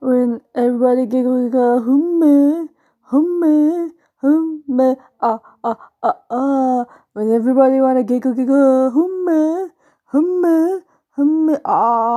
when everybody giggle giggle humme humme humme ah ah ah ah. When everybody wanna giggle giggle humme humme humme ah.